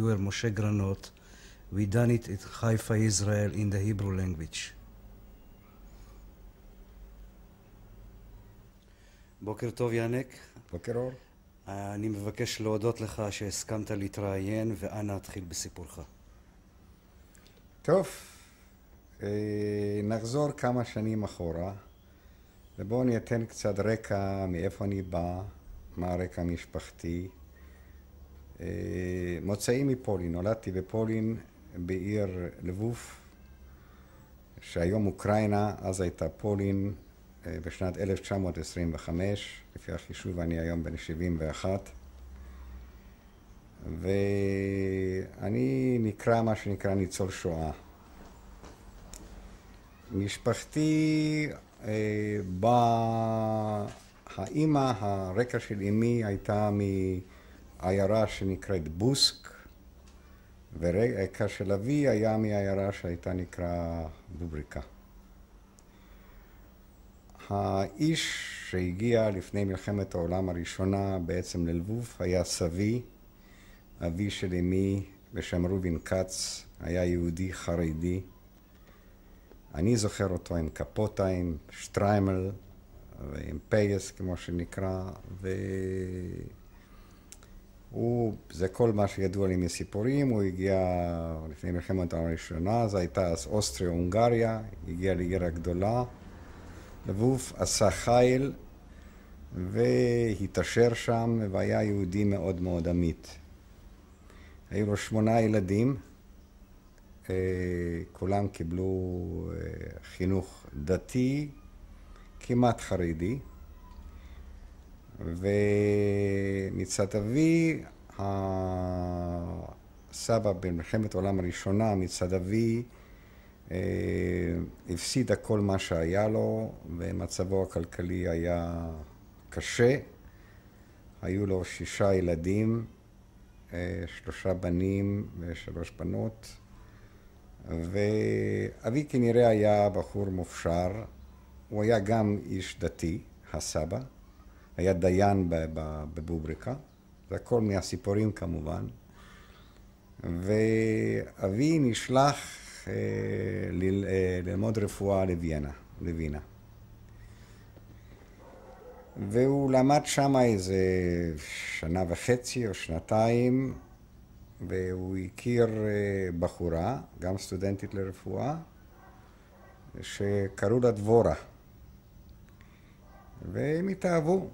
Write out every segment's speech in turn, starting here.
interviewer Moshe Granot. We done it at Haifa, Israel, in the Hebrew language. בוקר טוב, ינק. בוקר אור. אני מבקש להודות לך שהסכמת להתראיין, ואנא התחיל בסיפורך. טוב, אה, נחזור כמה שנים אחורה, ובואו אני אתן קצת רקע מאיפה אני בא, מה הרקע המשפחתי. אה, מוצאי מפולין, נולדתי בפולין, בעיר לבוב, שהיום אוקראינה, אז הייתה פולין, אה, בשנת 1925, לפי החישוב אני היום בן 71. ואני נקרא מה שנקרא ניצול שואה. משפחתי אה, באה, האימא, הרקע של אמי הייתה מעיירה שנקראת בוסק, ורקע של אבי היה מעיירה שהייתה נקרא בובריקה. האיש שהגיע לפני מלחמת העולם הראשונה בעצם ללבוב היה סבי, אבי של אמי בשם רובין כץ, היה יהודי חרדי. אני זוכר אותו עם קפוטה, עם שטריימל ועם פייס כמו שנקרא, והוא, זה כל מה שידוע לי מסיפורים, הוא הגיע לפני מלחמת העולם הראשונה, זו הייתה אז אוסטריה-הונגריה, הגיע לעיר הגדולה. לבוב עשה חיל והתעשר שם והיה יהודי מאוד מאוד אמיץ. היו לו שמונה ילדים, אה, כולם קיבלו אה, חינוך דתי, כמעט חרדי, ומצד אבי, הסבא במלחמת העולם הראשונה, מצד אבי, אה, הפסיד הכל מה שהיה לו, ומצבו הכלכלי היה קשה. היו לו שישה ילדים, אה, שלושה בנים ושלוש בנות, ואבי כנראה היה בחור מופשר, הוא היה גם איש דתי, הסבא, היה דיין בבובריקה, זה הכל מהסיפורים כמובן, ואבי נשלח אה, אה, ללמוד רפואה לווינה, לווינה. והוא למד שם איזה שנה וחצי או שנתיים, והוא הכיר אה, בחורה, גם סטודנטית לרפואה, שקראו לה דבורה. והם התאהבו,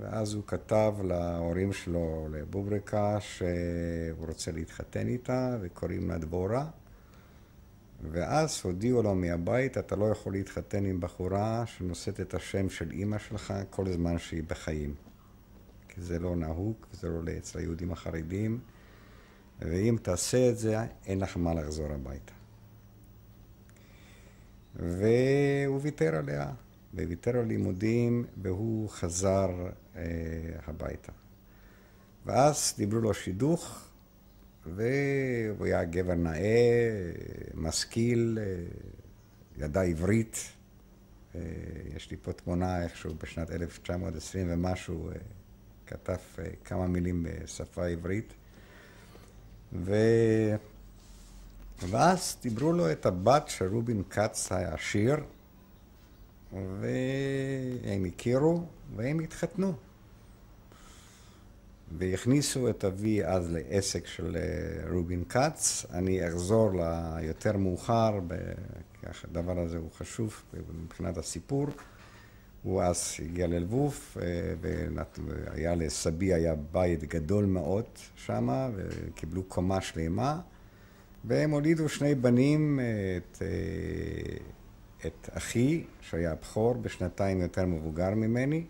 ואז הוא כתב להורים שלו, לבובריקה, שהוא רוצה להתחתן איתה, וקוראים לה דבורה. ואז הודיעו לו מהבית, אתה לא יכול להתחתן עם בחורה שנושאת את השם של אימא שלך כל זמן שהיא בחיים. כי זה לא נהוג, זה לא אצל היהודים החרדים, ואם תעשה את זה, אין לך מה לחזור הביתה. והוא ויתר עליה, וויתר על לימודים, והוא חזר אה, הביתה. ואז דיברו לו שידוך, והוא היה גבר נאה, משכיל, ידע עברית. יש לי פה תמונה איכשהו בשנת 1920 ומשהו, כתב כמה מילים בשפה עברית. ו... ואז דיברו לו את הבת של רובין כץ העשיר, והם הכירו, והם התחתנו. והכניסו את אבי אז לעסק של אה, רובין כץ. אני אחזור ליותר מאוחר, הדבר הזה הוא חשוב מבחינת הסיפור. הוא אז הגיע ללבוב, אה, והיה לסבי, היה בית גדול מאוד שם, וקיבלו קומה שלמה, והם הולידו שני בנים, את, אה, את אחי, שהיה הבכור, בשנתיים יותר מבוגר ממני,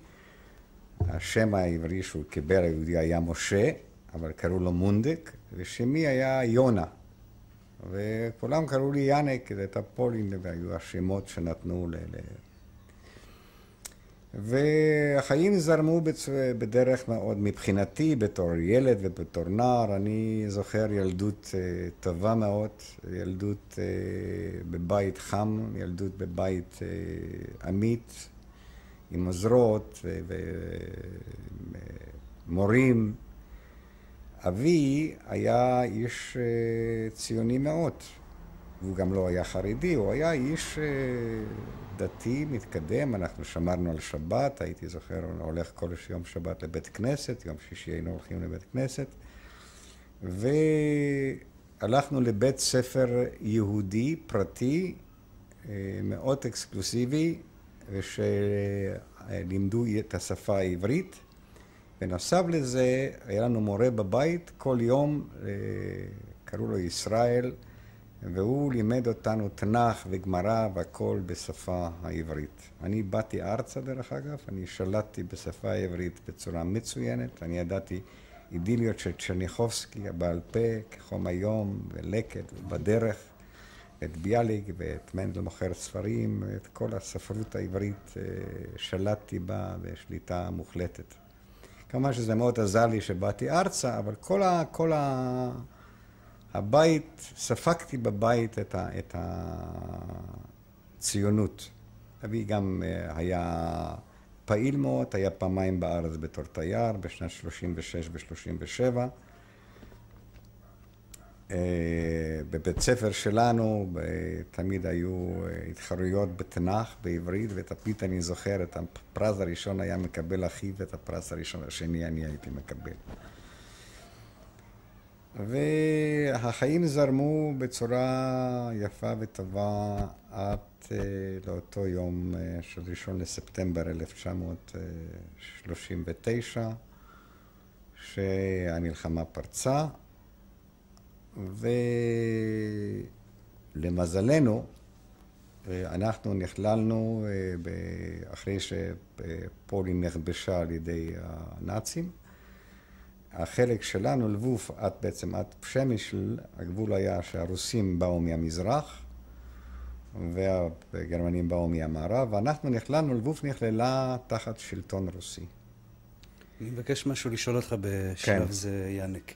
השם העברי שהוא קיבל היהודי היה משה, אבל קראו לו מונדק, ושמי היה יונה. וכולם קראו לי יאנק, זה הייתה פולין, והיו השמות שנתנו ל... והחיים זרמו בדרך מאוד, מבחינתי, בתור ילד ובתור נער, אני זוכר ילדות אה, טובה מאוד, ילדות אה, בבית חם, ילדות בבית אה, אמיץ, עם עוזרות ומורים, אבי היה איש אה, ציוני מאוד. והוא גם לא היה חרדי, הוא היה איש דתי, מתקדם, אנחנו שמרנו על שבת, הייתי זוכר, הולך כל יום שבת לבית כנסת, יום שישי היינו הולכים לבית כנסת, והלכנו לבית ספר יהודי, פרטי, מאוד אקסקלוסיבי, ושלימדו את השפה העברית. בנוסף לזה, היה לנו מורה בבית, כל יום, קראו לו ישראל, והוא לימד אותנו תנ"ך וגמרא והכל בשפה העברית. אני באתי ארצה דרך אגב, אני שלטתי בשפה העברית בצורה מצוינת, אני ידעתי אידיליות של צ'רניחובסקי בעל פה, כחום היום, ולקט, ובדרך, את ביאליק ואת מנדל מוכר ספרים, את כל הספרות העברית שלטתי בה בשליטה מוחלטת. כמובן שזה מאוד עזר לי שבאתי ארצה, אבל כל ה... כל ה... הבית, ספגתי בבית את, ה, את הציונות. אבי גם היה פעיל מאוד, היה פעמיים בארץ בתור תייר, בשנת 36 ו-37. בבית ספר שלנו תמיד היו התחרויות בתנ"ך, בעברית, ותמיד אני זוכר את הפרס הראשון היה מקבל אחי, ואת הפרס הראשון השני אני הייתי מקבל. והחיים זרמו בצורה יפה וטובה עד לאותו יום של ראשון לספטמבר 1939, שהמלחמה פרצה, ולמזלנו, אנחנו נכללנו אחרי שפולין נכבשה על ידי הנאצים. החלק שלנו, לבוב, עד בעצם עד פשמישל, הגבול היה שהרוסים באו מהמזרח והגרמנים באו מהמערב, ואנחנו נכללנו, לבוב נכללה תחת שלטון רוסי. אני מבקש משהו לשאול אותך בשלב כן. זה, יאנק.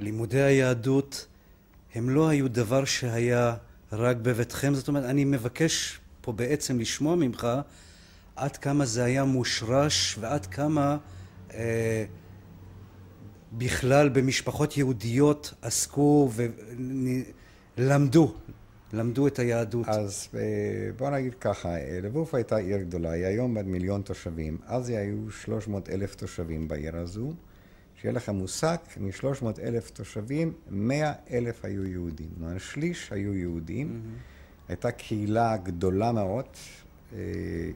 לימודי היהדות הם לא היו דבר שהיה רק בביתכם, זאת אומרת, אני מבקש פה בעצם לשמוע ממך עד כמה זה היה מושרש ועד כמה אה, בכלל במשפחות יהודיות עסקו ולמדו, למדו את היהדות. אז בוא נגיד ככה, לבוב הייתה עיר גדולה, היא היום בת מיליון תושבים, אז היו 300 אלף תושבים בעיר הזו. שיהיה לך מושג, מ-300 אלף תושבים, 100 אלף היו יהודים. כלומר, שליש היו יהודים. Mm-hmm. הייתה קהילה גדולה מאוד,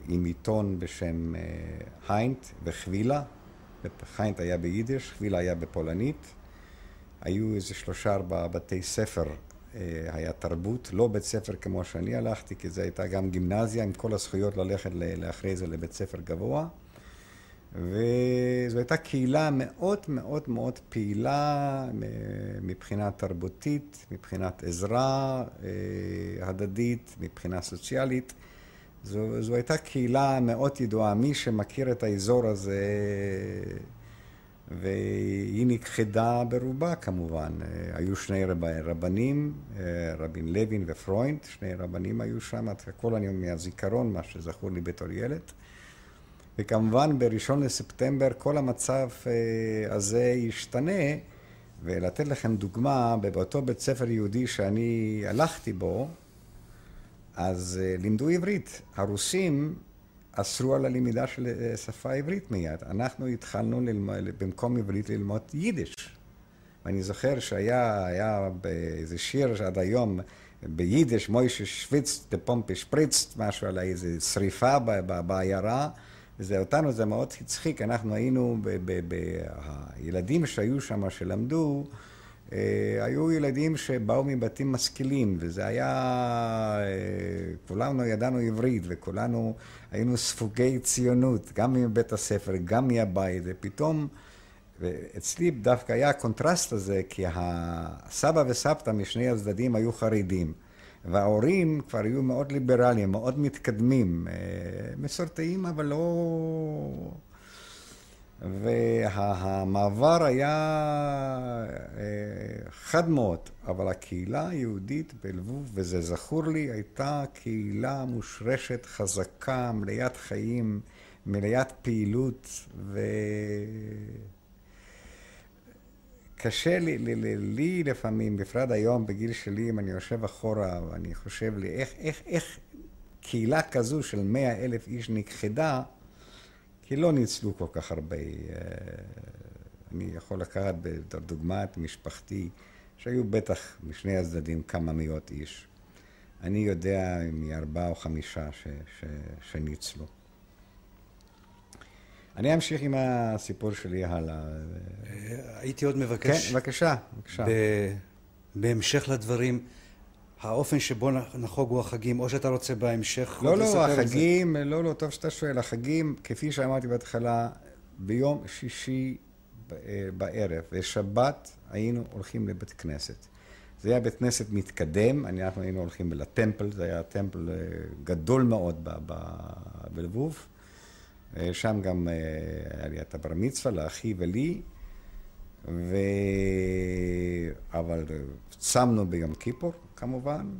עם עיתון בשם היינט וחבילה. חיינט היה ביידיש, חבילה היה בפולנית. היו איזה שלושה ארבעה בתי ספר, היה תרבות, לא בית ספר כמו שאני הלכתי, כי זו הייתה גם גימנזיה עם כל הזכויות ללכת לאחרי זה לבית ספר גבוה. וזו הייתה קהילה מאוד מאוד מאוד פעילה מבחינה תרבותית, מבחינת עזרה הדדית, מבחינה סוציאלית. זו, זו הייתה קהילה מאוד ידועה, מי שמכיר את האזור הזה, והיא נכחדה ברובה כמובן. היו שני רב, רבנים, רבין לוין ופרוינד, שני רבנים היו שם, הכל אני מהזיכרון, מה שזכור לי בתור ילד. וכמובן בראשון לספטמבר כל המצב הזה ישתנה, ולתת לכם דוגמה, באותו בית ספר יהודי שאני הלכתי בו, אז לימדו עברית. הרוסים אסרו על הלמידה של שפה עברית מיד. אנחנו התחלנו ללמוד, במקום עברית ללמוד יידיש. ואני זוכר שהיה היה באיזה שיר שעד היום ביידיש, מוישה שוויץ, דה פומפה שפריץ, משהו על איזה שריפה בעיירה. וזה אותנו, זה מאוד הצחיק, אנחנו היינו, הילדים שהיו שם, שלמדו, היו ילדים שבאו מבתים משכילים, וזה היה, כולנו ידענו עברית, וכולנו היינו ספוגי ציונות, גם מבית הספר, גם מהבית, ופתאום, ואצלי דווקא היה הקונטרסט הזה, כי הסבא וסבתא משני הצדדים היו חרדים. וההורים כבר היו מאוד ליברליים, מאוד מתקדמים, מסורתיים, אבל לא... והמעבר היה חד מאוד, אבל הקהילה היהודית בלבוב, וזה זכור לי, הייתה קהילה מושרשת, חזקה, מליאת חיים, מליאת פעילות, ו... קשה לי, לי, לי, לי לפעמים, בפרט היום, בגיל שלי, אם אני יושב אחורה ואני חושב לי, איך, איך, איך קהילה כזו של מאה אלף איש נכחדה, כי לא ניצלו כל כך הרבה. אה, אני יכול לקחת בדוגמה את משפחתי, שהיו בטח משני הצדדים כמה מאות איש. אני יודע מארבעה או חמישה ש, ש, שניצלו. אני אמשיך עם הסיפור שלי הלאה. הייתי עוד מבקש... כן, בבקשה, בבקשה. בהמשך לדברים, האופן שבו נחוגו החגים, או שאתה רוצה בהמשך לא, לא, החגים, לא, לא, טוב שאתה שואל. החגים, כפי שאמרתי בהתחלה, ביום שישי בערב ושבת היינו הולכים לבית כנסת. זה היה בית כנסת מתקדם, אנחנו היינו הולכים לטמפל, זה היה טמפל אה, גדול מאוד בלבוב. אה, שם גם אה, היה לי את הבר מצווה לאחי ולי, ו... אבל צמנו ביום כיפור כמובן.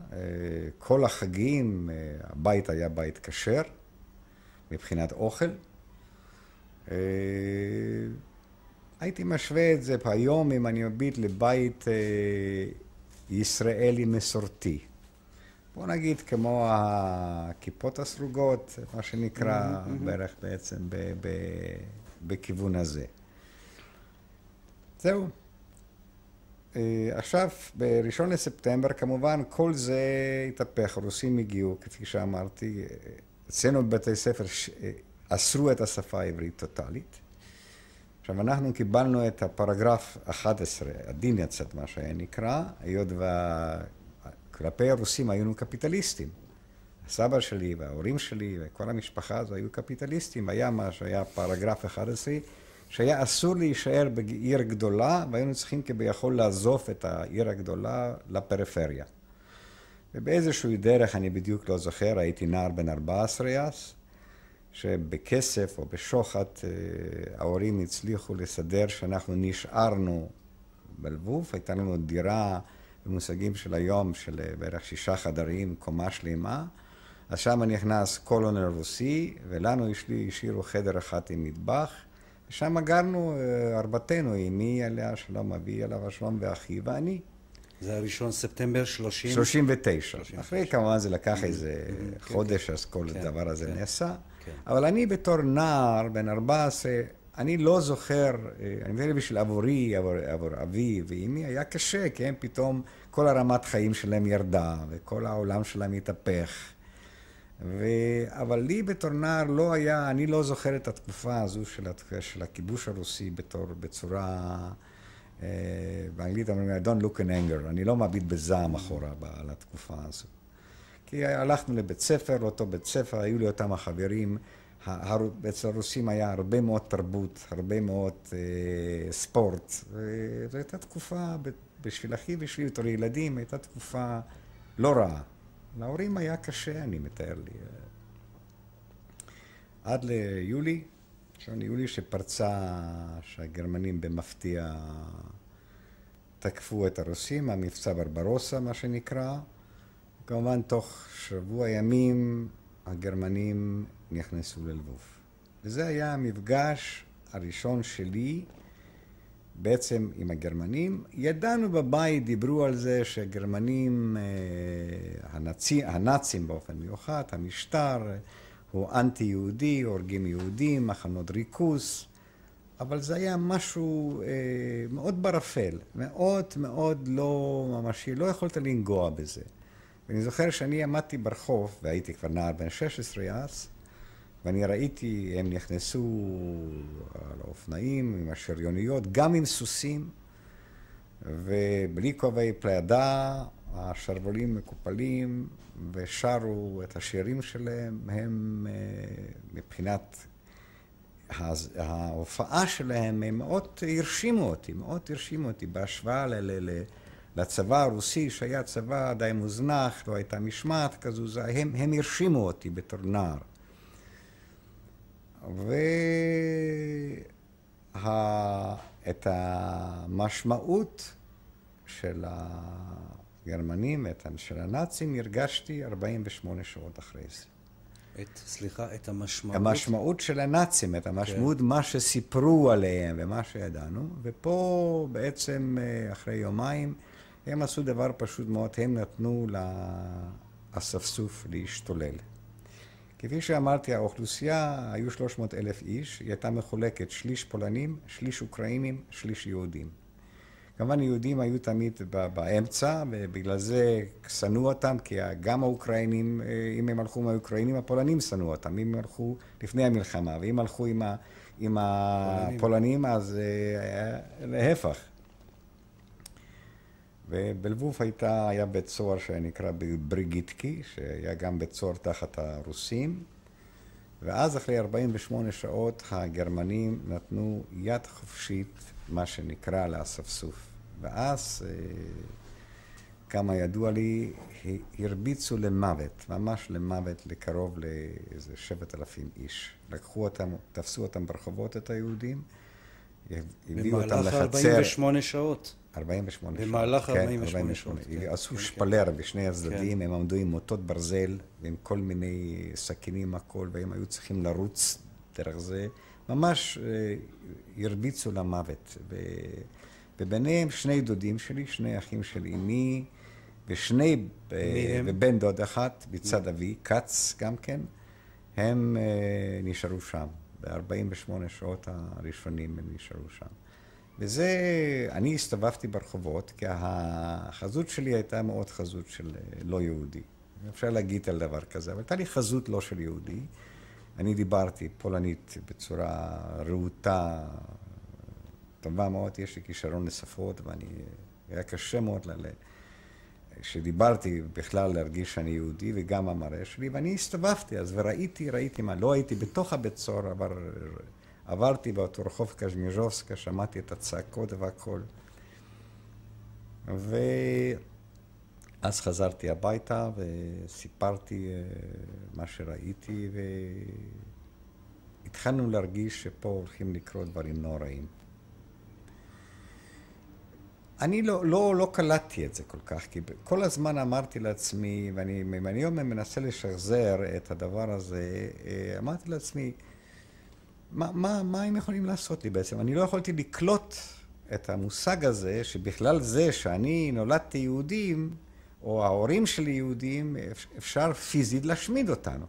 כל החגים, הבית היה בית כשר מבחינת אוכל. הייתי משווה את זה היום אם אני מביט לבית ישראלי מסורתי. בוא נגיד כמו הכיפות הסרוגות, מה שנקרא mm-hmm. בערך בעצם ב- ב- בכיוון הזה. זהו. אה, עכשיו, בראשון לספטמבר, כמובן, כל זה התהפך, הרוסים הגיעו, כפי שאמרתי, אצלנו בבתי ספר אה, אסרו את השפה העברית טוטאלית. עכשיו, אנחנו קיבלנו את הפרגרף 11, הדין יצאת, מה שהיה נקרא, היות וכלפי הרוסים היינו קפיטליסטים. הסבא שלי וההורים שלי וכל המשפחה הזו היו קפיטליסטים. היה מה שהיה פרגרף 11, שהיה אסור להישאר בעיר גדולה, והיינו צריכים כביכול לעזוב את העיר הגדולה לפריפריה. ובאיזושהי דרך, אני בדיוק לא זוכר, הייתי נער בן 14 אז, שבכסף או בשוחד אה, ההורים הצליחו לסדר שאנחנו נשארנו בלבוב, הייתה לנו דירה במושגים של היום של אה, בערך שישה חדרים, קומה שלמה, אז שם נכנס קולונר רוסי, ולנו השאירו חדר אחד עם מטבח, ושם גרנו אה, ארבעתנו, אמי עליה שלום, אבי עליו השלום ואחי ואני. זה הראשון ספטמבר 30? 39. 39. אחרי כמובן זה לקח איזה כן, חודש, כן. אז כל כן, הדבר הזה כן. נעשה. כן. אבל אני בתור נער, בן 14, אני לא זוכר, אה, אני מדבר בשביל עבורי, עבור, עבור אבי ואמי, היה קשה, כי הם פתאום, כל הרמת חיים שלהם ירדה, וכל העולם שלהם התהפך. ו... אבל לי בתור נער לא היה, אני לא זוכר את התקופה הזו של, של הכיבוש הרוסי בתור, בצורה, אה, באנגלית אומרים, I don't look in anger, אני לא מביט בזעם אחורה על התקופה הזו. כי הלכנו לבית ספר, לאותו בית ספר, היו לי אותם החברים. אצל הרוסים היה הרבה מאוד תרבות, הרבה מאוד אה, ספורט. וזו הייתה תקופה, בשביל אחי ובשביל בתור ילדים, הייתה תקופה לא רעה. להורים היה קשה, אני מתאר לי. עד ליולי, שעון יולי שפרצה, שהגרמנים במפתיע תקפו את הרוסים, המבצע ברברוסה, מה שנקרא. כמובן, תוך שבוע ימים הגרמנים נכנסו ללבוב. וזה היה המפגש הראשון שלי בעצם עם הגרמנים. ידענו בבית, דיברו על זה שהגרמנים, אה, הנאצים, הנאצים באופן מיוחד, המשטר הוא אנטי-יהודי, הורגים יהודים, מחנות ריכוז, אבל זה היה משהו אה, מאוד ברפל, מאוד מאוד לא ממשי, לא יכולת לנגוע בזה. ואני זוכר שאני עמדתי ברחוב, והייתי כבר נער בן 16 אז, ואני ראיתי, הם נכנסו על האופנועים עם השריוניות, גם עם סוסים, ובלי כובעי פלדה, השרוולים מקופלים, ושרו את השירים שלהם, הם אה, מבחינת ההופעה שלהם, הם מאוד הרשימו אותי, מאוד הרשימו אותי בהשוואה לצבא הרוסי, שהיה צבא די מוזנח, לא הייתה משמעת כזו, הם, הם הרשימו אותי בתור נער. ואת המשמעות של הגרמנים, של הנאצים, הרגשתי 48 שעות אחרי זה. את, סליחה, את המשמעות? המשמעות של הנאצים, את המשמעות, כן. מה שסיפרו עליהם ומה שידענו, ופה בעצם אה, אחרי יומיים הם עשו דבר פשוט מאוד, הם נתנו לאספסוף להשתולל. כפי שאמרתי, האוכלוסייה, היו 300 אלף איש, היא הייתה מחולקת שליש פולנים, שליש אוקראינים, שליש יהודים. כמובן יהודים היו תמיד באמצע, ובגלל זה שנאו אותם, כי גם האוקראינים, אה, אם הם הלכו עם האוקראינים, הפולנים שנאו אותם, אם הם הלכו לפני המלחמה, ואם הלכו עם, ה, עם הפולנים, אז אה, להפך. ובלבוב הייתה, היה בית סוהר שנקרא בריגיטקי, שהיה גם בית סוהר תחת הרוסים, ואז אחרי 48 שעות הגרמנים נתנו יד חופשית, מה שנקרא, לאספסוף. ואז, אה, כמה ידוע לי, הרביצו למוות, ממש למוות, לקרוב לאיזה שבעת אלפים איש. לקחו אותם, תפסו אותם ברחובות, את היהודים, הביאו אותם לחצר. במהלך 48 שעות. 48 שעות. במהלך 48 כן, שעות. כן. עשו כן, שפלר. בשני הצדדים, כן. הם עמדו עם מוטות ברזל ועם כל מיני סכינים, הכל, והם היו צריכים לרוץ דרך זה. ממש אה, הרביצו למוות. וביניהם שני דודים שלי, שני אחים של אמי, ושני, אה, ובן דוד אחת מצד אבי, כץ גם כן, הם אה, נשארו שם. ב-48 שעות הראשונים הם נשארו שם. וזה, אני הסתובבתי ברחובות, כי החזות שלי הייתה מאוד חזות של אה, לא יהודי. אפשר להגיד על דבר כזה, אבל הייתה לי חזות לא של יהודי. אני דיברתי פולנית בצורה רהוטה, טובה מאוד, יש לי כישרון לשפות, ואני, היה קשה מאוד, ל... כשדיברתי בכלל להרגיש שאני יהודי, וגם המראה שלי, ואני הסתובבתי אז, וראיתי, ראיתי מה, לא הייתי בתוך הבית סוהר, אבל עברתי באותו רחוב קז'מיז'ובסקה, שמעתי את הצעקות והכל. ואז חזרתי הביתה וסיפרתי אה, מה שראיתי, והתחלנו להרגיש שפה הולכים לקרות דברים נוראים. אני לא, לא, לא קלטתי את זה כל כך, כי כל הזמן אמרתי לעצמי, ואני היום מנסה לשחזר את הדבר הזה, אה, אמרתי לעצמי, מה, מה, מה הם יכולים לעשות לי בעצם? אני לא יכולתי לקלוט את המושג הזה, שבכלל זה שאני נולדתי יהודים, או ההורים שלי יהודים, אפשר פיזית להשמיד אותנו.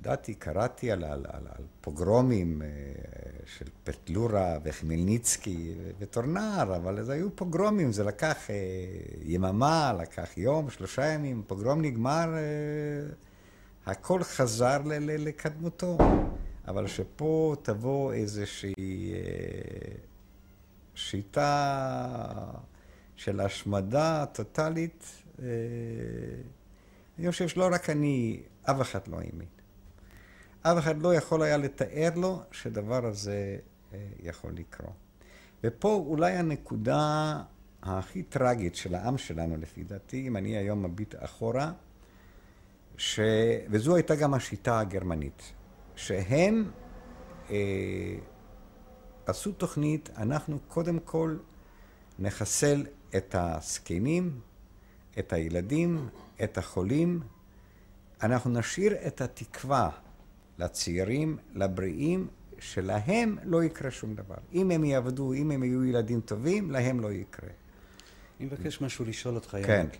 ידעתי, קראתי על, על, על, על פוגרומים אה, של פטלורה וחמלניצקי וטורנר, אבל זה היו פוגרומים, זה לקח אה, יממה, לקח יום, שלושה ימים, פוגרום נגמר, אה, הכל חזר לקדמותו. אבל שפה תבוא איזושהי שיטה של השמדה טוטאלית, אני חושב שלא רק אני, אף אחד לא האמין. אף אחד לא יכול היה לתאר לו שדבר הזה אה, יכול לקרות. ופה אולי הנקודה הכי טרגית של העם שלנו, לפי דעתי, אם אני היום מביט אחורה, ש... וזו הייתה גם השיטה הגרמנית, שהם אה, עשו תוכנית, אנחנו קודם כל נחסל את הזקנים, את הילדים, את החולים, אנחנו נשאיר את התקווה לצעירים, לבריאים, שלהם לא יקרה שום דבר. אם הם יעבדו, אם הם יהיו ילדים טובים, להם לא יקרה. אני מבקש משהו לשאול אותך, כן. יאנק.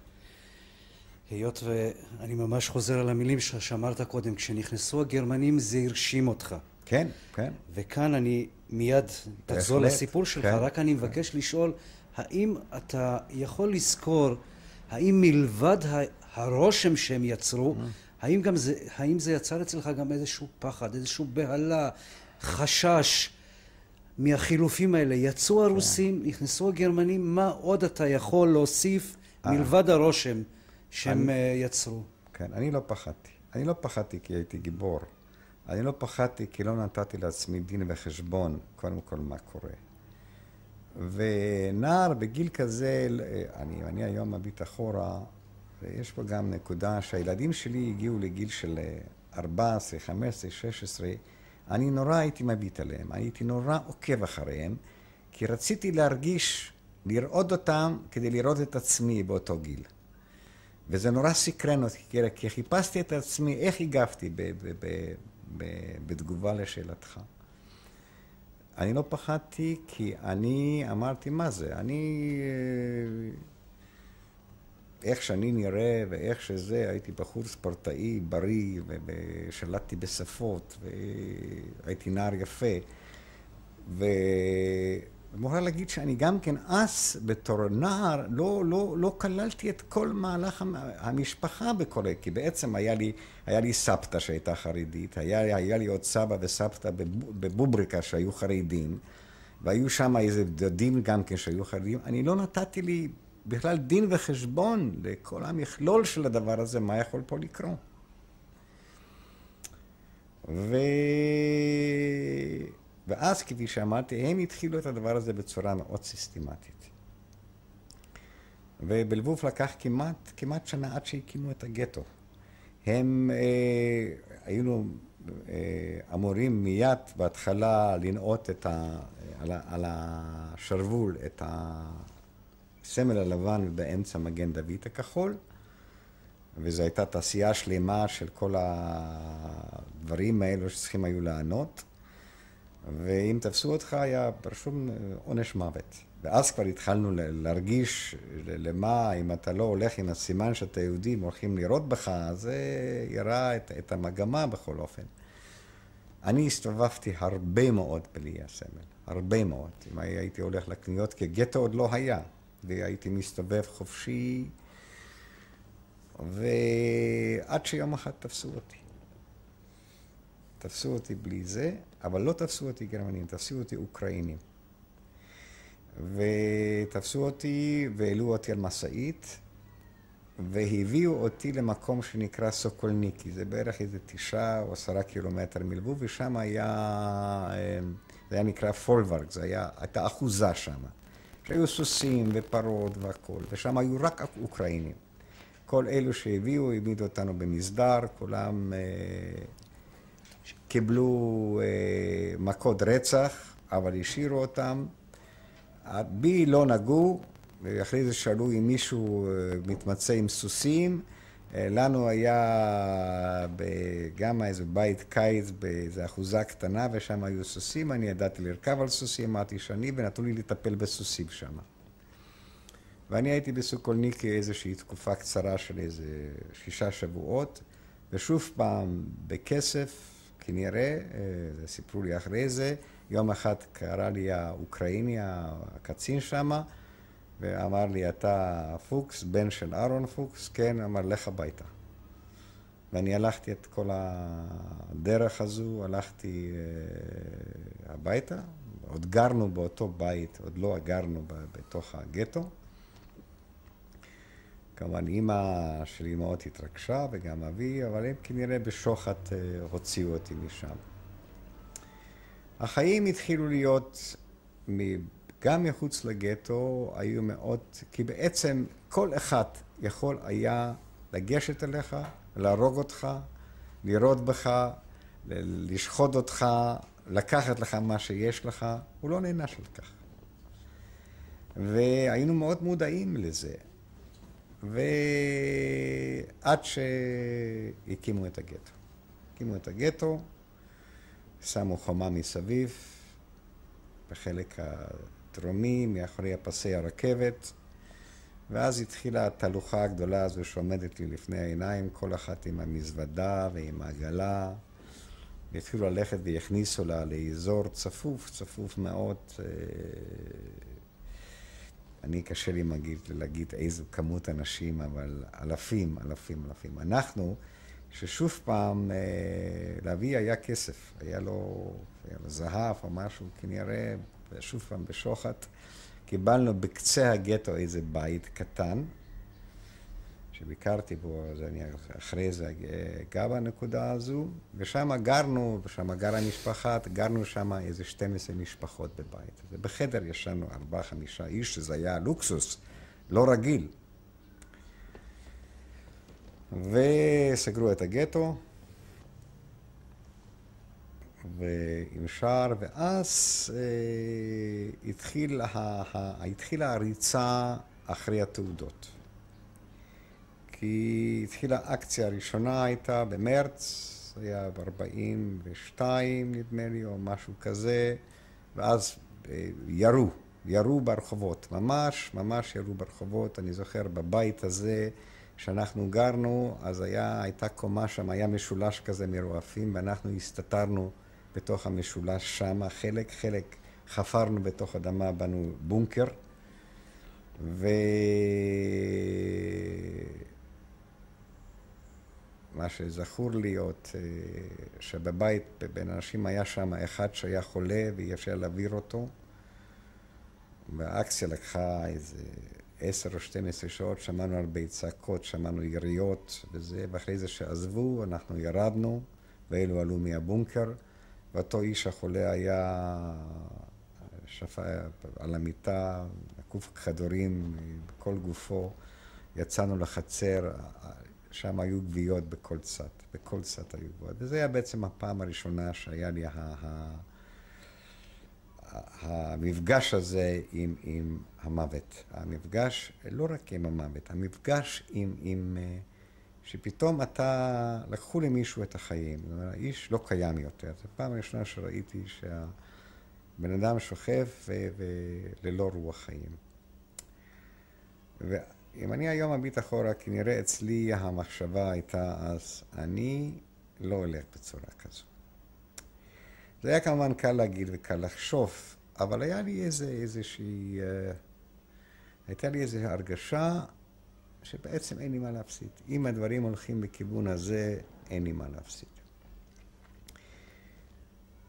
היות ואני ממש חוזר על המילים שאמרת קודם, כשנכנסו הגרמנים זה הרשים אותך. כן, כן. וכאן אני מיד תחזור לסיפור שלך, כן, רק אני מבקש כן. לשאול, האם אתה יכול לזכור, האם מלבד הרושם שהם יצרו, mm. האם, גם זה, האם זה יצר אצלך גם איזשהו פחד, איזשהו בהלה, חשש מהחילופים האלה? יצאו כן. הרוסים, נכנסו הגרמנים, מה עוד אתה יכול להוסיף אה. מלבד הרושם שהם אני, אה, יצרו? כן, אני לא פחדתי. אני לא פחדתי כי הייתי גיבור. אני לא פחדתי כי לא נתתי לעצמי דין וחשבון, קודם כל, מה קורה. ונער בגיל כזה, אני, אני היום מביט אחורה, ויש פה גם נקודה שהילדים שלי הגיעו לגיל של 14, 15, 16, אני נורא הייתי מביט עליהם, הייתי נורא עוקב אחריהם, כי רציתי להרגיש, לראות אותם כדי לראות את עצמי באותו גיל. וזה נורא סקרן אותי, כי חיפשתי את עצמי, איך הגבתי בתגובה לשאלתך. אני לא פחדתי כי אני אמרתי, מה זה? אני... אה, איך שאני נראה ואיך שזה, הייתי בחור ספורטאי, בריא, ושלטתי בשפות, והייתי נער יפה. ו... מוכרח להגיד שאני גם כן אז, בתור נער, לא, לא, לא כללתי את כל מהלך המשפחה בכל כי בעצם היה לי, היה לי סבתא שהייתה חרדית, היה, היה לי עוד סבא וסבתא בבובריקה שהיו חרדים, והיו שם איזה דודים גם כן שהיו חרדים. אני לא נתתי לי בכלל דין וחשבון לכל המכלול של הדבר הזה, מה יכול פה לקרות. ו... ואז, כפי שאמרתי, הם התחילו את הדבר הזה בצורה מאוד סיסטמטית. ובלבוב לקח כמעט, כמעט שנה עד שהקימו את הגטו. הם, אה, היינו אה, אמורים מיד בהתחלה לנעוט את ה, על, על השרוול את הסמל הלבן ובאמצע מגן דוד הכחול, וזו הייתה תעשייה שלמה של כל הדברים האלו שצריכים היו לענות. ואם תפסו אותך היה רשום אה, עונש מוות. ואז כבר התחלנו להרגיש למה, אם אתה לא הולך עם הסימן שאתה יהודי, הולכים לראות בך, זה יראה את, את המגמה בכל אופן. אני הסתובבתי הרבה מאוד בלי הסמל, הרבה מאוד. אם הייתי הולך לקניות, כי גטו עוד לא היה, והייתי מסתובב חופשי, ועד שיום אחד תפסו אותי. תפסו אותי בלי זה, אבל לא תפסו אותי גרמנים, תפסו אותי אוקראינים. ותפסו אותי והעלו אותי על משאית, והביאו אותי למקום שנקרא סוקולניקי, זה בערך איזה תשעה או עשרה קילומטר מלבוב, ושם היה, אמ, זה היה נקרא פולברג, זה היה, הייתה אחוזה שם. שהיו סוסים ופרות והכול, ושם היו רק אוקראינים. כל אלו שהביאו, העמידו אותנו במסדר, כולם... קיבלו אה, מכות רצח, אבל השאירו אותם. בי לא נגעו, ואחרי זה שאלו אם מישהו אה, מתמצא עם סוסים. אה, לנו היה גם איזה בית קיץ באיזו אחוזה קטנה, ושם היו סוסים. אני ידעתי לרכב על סוסים, אמרתי שאני, ונתנו לי לטפל בסוסים שם. ואני הייתי בסוקולניקי איזושהי תקופה קצרה של איזה שישה שבועות, ושוב פעם בכסף, כנראה, אה, סיפרו לי אחרי זה, יום אחד קרא לי האוקראיני, הקצין שם, ואמר לי, אתה פוקס, בן של אהרון פוקס? כן, אמר, לך הביתה. ואני הלכתי את כל הדרך הזו, הלכתי uh, הביתה, עוד גרנו באותו בית, עוד לא גרנו בתוך הגטו. כמובן אימא שלי מאוד התרגשה וגם אבי, אבל הם כנראה בשוחט אה, הוציאו אותי משם. החיים התחילו להיות, גם מחוץ לגטו, היו מאוד, כי בעצם כל אחד יכול היה לגשת אליך, להרוג אותך, לירות בך, לשחוט אותך, לקחת לך מה שיש לך, הוא לא נענש על כך. והיינו מאוד מודעים לזה. ועד שהקימו את הגטו. הקימו את הגטו, שמו חומה מסביב, בחלק הדרומי, מאחורי הפסי הרכבת, ואז התחילה התהלוכה הגדולה הזו שעומדת לי לפני העיניים, כל אחת עם המזוודה ועם העגלה, והתחילו ללכת והכניסו לה לאזור צפוף, צפוף מאוד. אה, אני קשה לי להגיד, להגיד איזו כמות אנשים, אבל אלפים, אלפים, אלפים. אנחנו, ששוב פעם, אה, לאבי היה כסף, היה לו, היה לו זהב או משהו, כנראה, שוב פעם בשוחט, קיבלנו בקצה הגטו איזה בית קטן, שביקרתי בו, אז אני אחרי זה אגע בנקודה הזו, ושם גרנו, ושם גרה משפחה, גרנו שם איזה 12 משפחות בבית. ובחדר ישנו ארבעה, חמישה איש, שזה היה לוקסוס, לא רגיל. וסגרו את הגטו, ועם שער, ואז אה, התחיל, התחילה הריצה אחרי התעודות. כי התחילה האקציה הראשונה הייתה במרץ, היה ב-42 נדמה לי, או משהו כזה, ואז אה, ירו, ירו ברחובות, ממש, ממש ירו ברחובות. אני זוכר בבית הזה, כשאנחנו גרנו, אז היה, הייתה קומה שם, היה משולש כזה מרועפים, ואנחנו הסתתרנו בתוך המשולש שם, חלק, חלק חפרנו בתוך אדמה, בנו בונקר, ו... מה שזכור עוד, אה, שבבית בין אנשים היה שם אחד שהיה חולה ואי אפשר להעביר אותו. והאקציה לקחה איזה עשר או שתים עשרה שעות, שמענו הרבה צעקות, שמענו יריות וזה, ואחרי זה שעזבו, אנחנו ירדנו, ואלו עלו מהבונקר, ואותו איש החולה היה שפה על המיטה, עקוף כדורים בכל גופו. יצאנו לחצר, שם היו גוויות בכל צד, בכל צד היו גוויות. וזה היה בעצם הפעם הראשונה שהיה לי ה... ה... המפגש הזה עם, עם המוות. המפגש, לא רק עם המוות, המפגש עם, עם... אה, שפתאום אתה, לקחו למישהו את החיים. זאת אומרת, האיש לא קיים יותר. זו פעם ראשונה שראיתי שהבן אדם שוכב וללא רוח חיים. אם אני היום מביט אחורה, כנראה אצלי המחשבה הייתה אז, אני לא הולך בצורה כזו. זה היה כמובן קל להגיד וקל לחשוב, אבל היה לי איזה, איזושהי... Uh, הייתה לי איזו הרגשה שבעצם אין לי מה להפסיד. אם הדברים הולכים בכיוון הזה, אין לי מה להפסיד.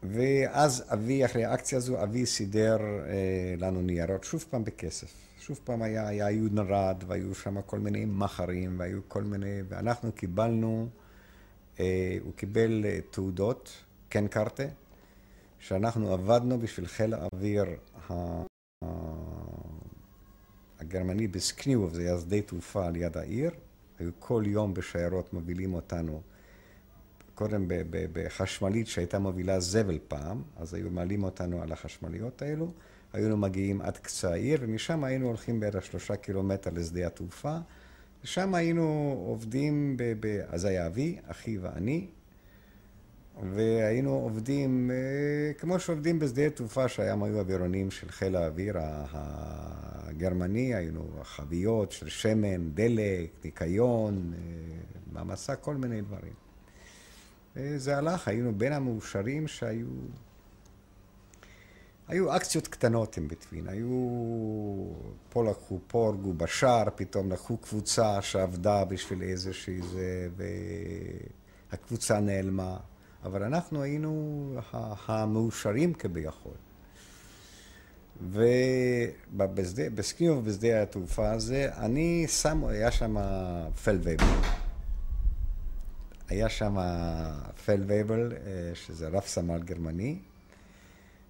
ואז אבי, אחרי האקציה הזו, אבי סידר אה, לנו ניירות, שוב פעם בכסף. שוב פעם היה, היה יהוד נרד, והיו שם כל מיני מחרים, והיו כל מיני, ואנחנו קיבלנו, אה, הוא קיבל אה, תעודות, כן קרטה, שאנחנו עבדנו בשביל חיל האוויר ה... הגרמני בסקניוב, זה היה שדה תעופה על יד העיר, היו כל יום בשיירות מובילים אותנו, קודם בחשמלית שהייתה מובילה זבל פעם, אז היו מעלים אותנו על החשמליות האלו. היינו מגיעים עד קצה העיר, ומשם היינו הולכים בערך שלושה קילומטר לשדה התעופה. ושם היינו עובדים, ב, ב, אז היה אבי, אחי ואני, והיינו עובדים אה, כמו שעובדים בשדה התעופה, שהיום היו אווירונים של חיל האוויר הגרמני, היינו חביות של שמן, דלק, ניקיון, אה, מעמסה, כל מיני דברים. זה הלך, היינו בין המאושרים שהיו היו אקציות קטנות עם בטווין, היו... פה לקחו, פה הרגו בשער, פתאום לקחו קבוצה שעבדה בשביל איזושהי זה, והקבוצה נעלמה. אבל אנחנו היינו המאושרים כביכול. ובסקיוב, בשדה התעופה הזה, אני שם, היה שם Feldwebel. היה שם Feldwebel, אה, שזה רב סמל גרמני.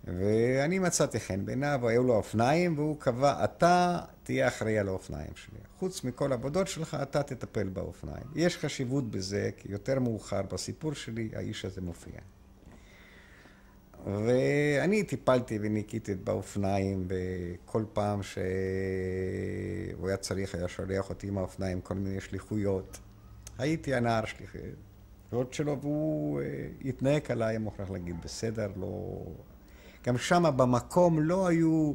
ואני מצאתי חן בעיניו, היו לו אופניים, והוא קבע, אתה תהיה אחראי על האופניים שלי. חוץ מכל העבודות שלך, אתה תטפל באופניים. יש חשיבות בזה, כי יותר מאוחר בסיפור שלי, האיש הזה מופיע. ואני טיפלתי וניקיתי באופניים, וכל פעם שהוא היה צריך, היה שולח אותי עם האופניים כל מיני שליחויות. הייתי הנער שליחויות שלו, והוא אה, התנהג עליי, מוכרח להגיד, בסדר, לא... גם שם במקום לא היו,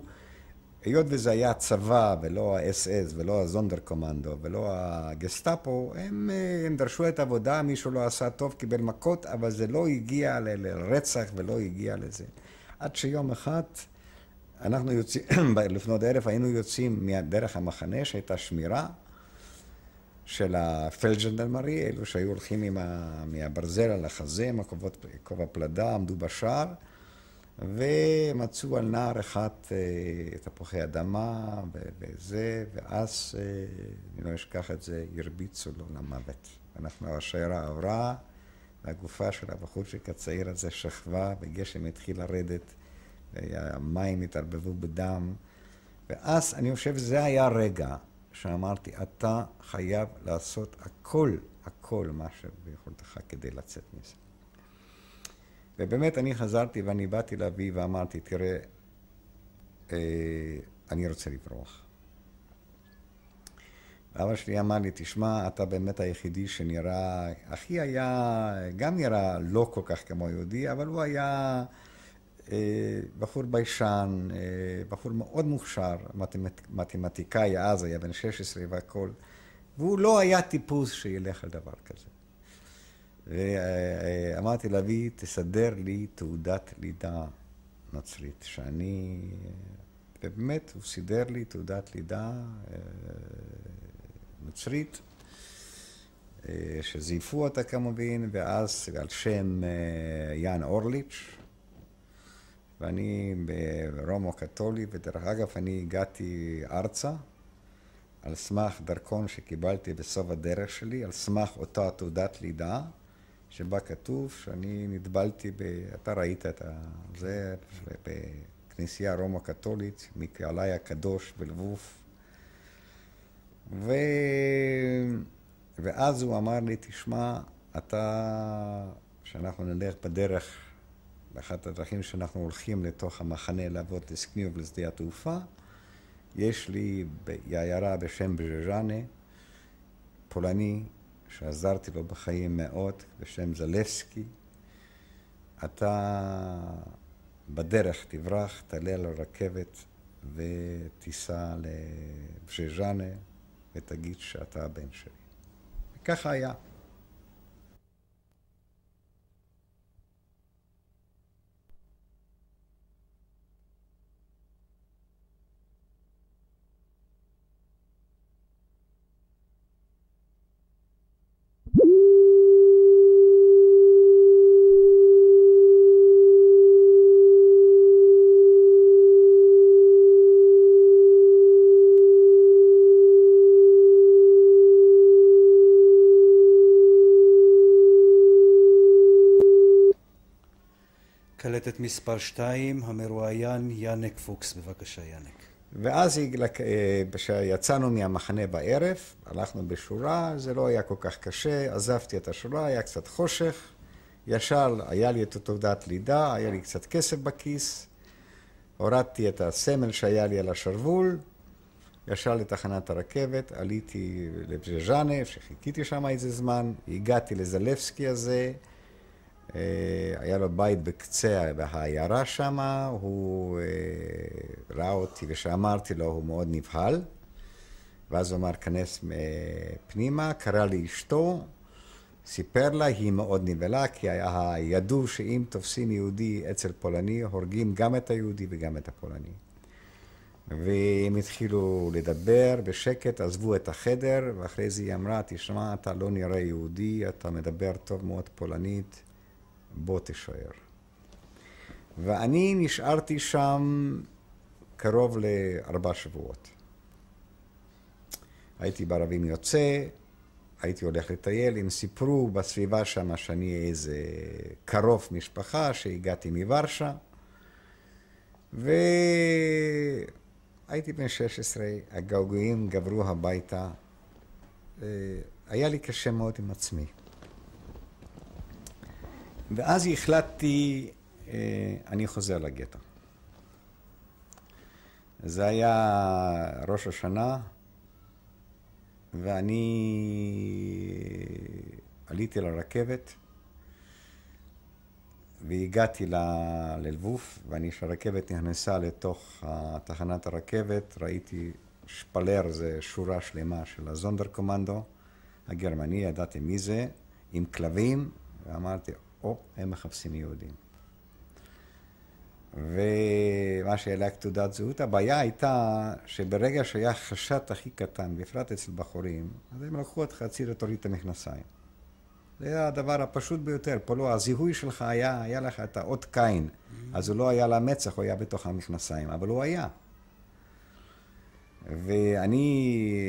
היות וזה היה הצבא ולא האס-אס ולא הזונדר קומנדו ולא הגסטאפו, הם, הם דרשו את העבודה, מישהו לא עשה טוב, קיבל מכות, אבל זה לא הגיע לרצח ולא הגיע לזה. עד שיום אחד אנחנו יוצאים, לפנות ערב היינו יוצאים דרך המחנה שהייתה שמירה של הפלג'נדלמרי, אלו שהיו הולכים ה, מהברזל על החזה, עם הכובע פלדה, עמדו בשער. ומצאו על נער אחד אה, תפוחי אדמה וזה, ואז, אה, אני לא אשכח את זה, הרביצו לו למוות. אנחנו, השיירה עברה, והגופה של הבחורצ'יק הצעיר הזה שכבה, וגשם התחיל לרדת, והמים התערבבו בדם. ואז אני חושב שזה היה רגע שאמרתי, אתה חייב לעשות הכל, הכל מה שביכולתך כדי לצאת מזה. ובאמת אני חזרתי ואני באתי לאבי ואמרתי, תראה, אה, אני רוצה לברוח. אבא שלי אמר לי, תשמע, אתה באמת היחידי שנראה, אחי היה, גם נראה לא כל כך כמו יהודי, אבל הוא היה אה, בחור ביישן, אה, בחור מאוד מוכשר, מתמט, מתמטיקאי אז, היה בן 16 והכול, והוא לא היה טיפוס שילך על דבר כזה. ואמרתי לאבי, תסדר לי תעודת לידה נוצרית, שאני... ובאמת, הוא סידר לי תעודת לידה אה, נוצרית, אה, שזייפו אותה כמובן, ואז על שם אה, יאן אורליץ', ואני ברומו קתולי, ודרך אגב, אני הגעתי ארצה על סמך דרכון שקיבלתי בסוף הדרך שלי, על סמך אותה תעודת לידה, שבה כתוב שאני נטבלתי, ב... אתה ראית את זה, בכנסייה רומו קתולית, מקהלי הקדוש בלבוב. ו... ואז הוא אמר לי, תשמע, אתה, שאנחנו נלך בדרך, באחת הדרכים שאנחנו הולכים לתוך המחנה לעבוד לסקניוב לשדה התעופה, יש לי בעיירה בשם בז'ז'אנה, פולני, שעזרתי לו בחיים מאוד, בשם זלבסקי. אתה בדרך תברח, תעלה על הרכבת ותיסע לבז'ז'אנה ותגיד שאתה הבן שלי. וככה היה. קלטת מספר 2, המרואיין יאנק פוקס. בבקשה, יאנק. ואז כשיצאנו מהמחנה בערב, הלכנו בשורה, זה לא היה כל כך קשה, עזבתי את השורה, היה קצת חושך, ישר היה לי את תעודת לידה, היה לי קצת כסף בכיס, הורדתי את הסמל שהיה לי על השרוול, ישר לתחנת הרכבת, עליתי לבז'ז'אנה, שחיכיתי שם איזה זמן, הגעתי לזלבסקי הזה, אה, היה לו בית בקצה העיירה שם, הוא אה, ראה אותי, וכשאמרתי לו הוא מאוד נבהל, ואז הוא אמר, כנס אה, פנימה, קרא לי אשתו, סיפר לה, היא מאוד נבהלה, כי ידעו שאם תופסים יהודי אצל פולני, הורגים גם את היהודי וגם את הפולני. והם התחילו לדבר בשקט, עזבו את החדר, ואחרי זה היא אמרה, תשמע, אתה לא נראה יהודי, אתה מדבר טוב מאוד פולנית. בוא תישאר. ואני נשארתי שם קרוב לארבע שבועות. הייתי בערבים יוצא, הייתי הולך לטייל, הם סיפרו בסביבה שם שאני איזה קרוב משפחה, שהגעתי מוורשה, והייתי בן 16, הגעגועים גברו הביתה. אה, היה לי קשה מאוד עם עצמי. ואז החלטתי, אה, אני חוזר לגטו. זה היה ראש השנה, ואני עליתי לרכבת, והגעתי ללבוף, ואני, כשהרכבת נכנסה לתוך תחנת הרכבת, ראיתי שפלר, זה שורה שלמה של הזונדר קומנדו הגרמני, ידעתי מי זה, עם כלבים, ואמרתי, או הם מחפשים יהודים. ומה שהעלה כתעודת זהות, הבעיה הייתה שברגע שהיה חשד הכי קטן, בפרט אצל בחורים, אז הם לקחו אותך הצידה, תוריד את המכנסיים. זה היה הדבר הפשוט ביותר. פה לא, הזיהוי שלך היה, היה לך את האות קין. אז הוא לא היה למצח, הוא היה בתוך המכנסיים, אבל הוא היה. ואני